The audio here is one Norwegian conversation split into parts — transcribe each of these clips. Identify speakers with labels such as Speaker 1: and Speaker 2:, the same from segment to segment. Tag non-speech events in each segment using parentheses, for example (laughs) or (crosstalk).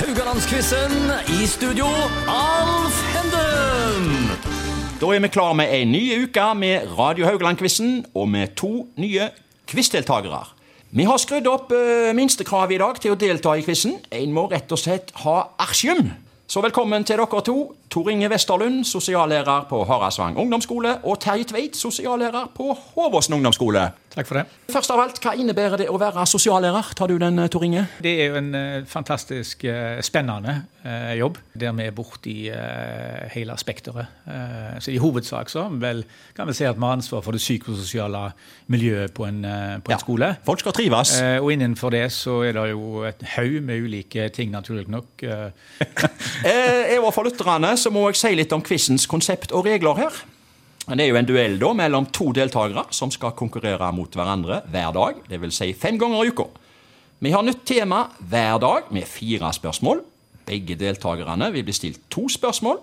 Speaker 1: Haugalandsquizen. I studio, Alf Henden.
Speaker 2: Da er vi klar med en ny uke med Radio Haugaland-quizen og med to nye quizdeltakere. Vi har skrudd opp uh, minstekravet i dag til å delta i quizen. En må rett og slett ha artium. Så velkommen til dere to. Tor Inge Westerlund, sosiallærer på Harasvang ungdomsskole, og Terje Tveit, sosiallærer på Håvåsen ungdomsskole.
Speaker 3: Takk for det.
Speaker 2: Først av alt, hva innebærer det å være sosiallærer? Tar du den, Tor Inge?
Speaker 3: Det er jo en uh, fantastisk uh, spennende jobb, der vi er borti hele spekteret. så i hovedsak så vel, kan vi si at vi har ansvar for det psykososiale miljøet på en, på en ja, skole.
Speaker 2: Folk skal trives.
Speaker 3: og innenfor det så er det jo et haug med ulike ting, naturlig nok. (laughs)
Speaker 2: jeg var for lytterne så må jeg si litt om quizens konsept og regler her. Det er jo en duell da mellom to deltakere som skal konkurrere mot hverandre hver dag. Dvs. Si fem ganger i uka. Vi har nytt tema hver dag med fire spørsmål. Begge deltakerne vil bli stilt to spørsmål.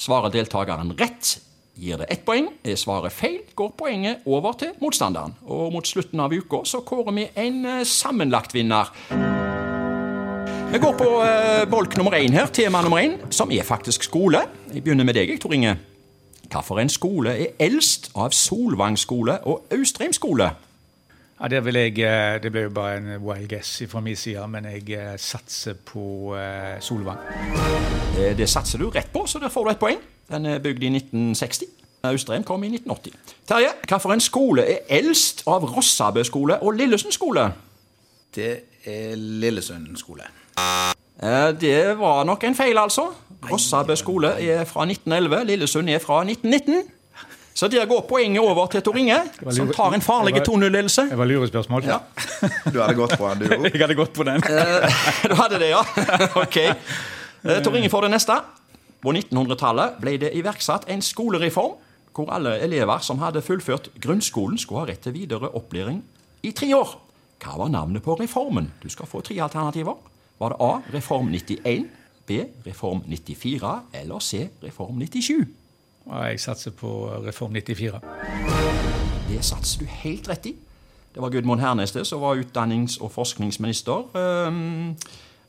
Speaker 2: Svarer deltakeren rett, gir det ett poeng. Er svaret feil, går poenget over til motstanderen. Og mot slutten av uka så kårer vi en eh, sammenlagt vinner. Vi går på eh, bolk nummer én her, tema nummer én, som er faktisk skole. Jeg begynner med deg, Tor Inge. Hvilken skole er eldst av Solvang skole og Austrheim skole?
Speaker 3: Ja, det, jeg, eh, det ble jo bare en wild guess fra min side, men jeg eh, satser på uh, Solvang.
Speaker 2: Det, det, satser du rett på, så der får du et poeng. Den er bygd i 1960. Austrheim kom i 1980. Terje, hvilken skole er eldst av Rossabø skole og Lillesund skole?
Speaker 4: Det er Lillesund skole.
Speaker 2: Eh, det var nok en feil, altså. Rossabø skole er fra 1911, Lillesund er fra 1919. Så der går poenget over til Tor Inge, som tar en farlig 2-0-ledelse.
Speaker 3: Det var lurespørsmål.
Speaker 4: Ja. Du hadde gått på den, du òg? (laughs)
Speaker 3: Jeg hadde gått på den.
Speaker 2: Eh, (laughs) du hadde det, ja. (laughs) Ok. Eh, Tor Inge får det neste. På 1900-tallet ble det iverksatt en skolereform hvor alle elever som hadde fullført grunnskolen, skulle ha rett til videre opplæring i tre år. Hva var navnet på reformen? Du skal få tre alternativer. Var det A. Reform 91, B. Reform 94 eller C. Reform 97?
Speaker 3: Jeg satser på Reform 94.
Speaker 2: Det satser du helt rett i. Det var Gudmund Herneste som var utdannings- og forskningsminister. Um,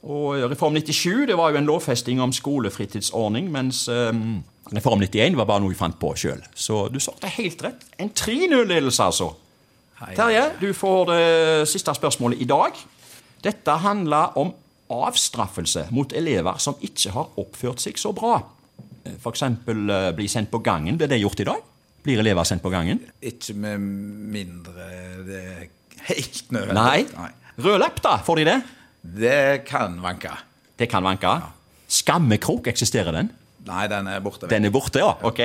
Speaker 2: og Reform 97 det var jo en lovfesting om skolefritidsordning, mens um, Reform 91 var bare noe vi fant på sjøl. Så du svarte helt rett. En 3-0-ledelse, altså. Terje, du får det siste spørsmålet i dag. Dette handler om avstraffelse mot elever som ikke har oppført seg så bra. F.eks. Eh, bli sendt på gangen. Blir det gjort i dag? Blir elever sendt på gangen?
Speaker 4: Ikke med mindre det er helt nødvendig.
Speaker 2: Nei. Rød lapp, da? Får de det?
Speaker 4: Det kan vanke.
Speaker 2: Det kan vanke? Ja. Skammekrok, eksisterer den?
Speaker 4: Nei, den er borte.
Speaker 2: Den er borte, ja. Ok.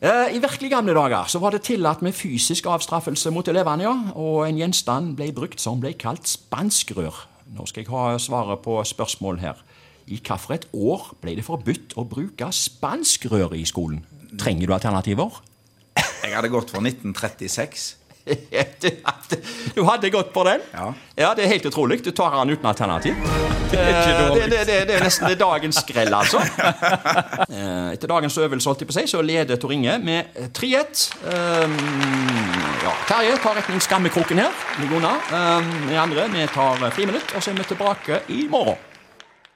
Speaker 2: Eh, I virkelig gamle dager så var det tillatt med fysisk avstraffelse mot elevene. ja, Og en gjenstand ble brukt som ble kalt spanskrør. Nå skal jeg ha svaret på spørsmål her. I hvilket år ble det forbudt å bruke spanskrøret i skolen? Trenger du alternativer?
Speaker 4: Jeg hadde gått for 1936. (laughs)
Speaker 2: du hadde gått på den?
Speaker 4: Ja.
Speaker 2: ja. Det er helt utrolig. Du tar den uten alternativ. (laughs) Det er, det, det, det er nesten dagens skrell, altså. (laughs) Eh, etter dagens øvelse holdt jeg på seg, så leder Tor Inge med 3-1. Um, ja, Terje tar retning skammekroken her. Ligger unna. Vi andre vi tar friminutt, og så er vi tilbake i morgen.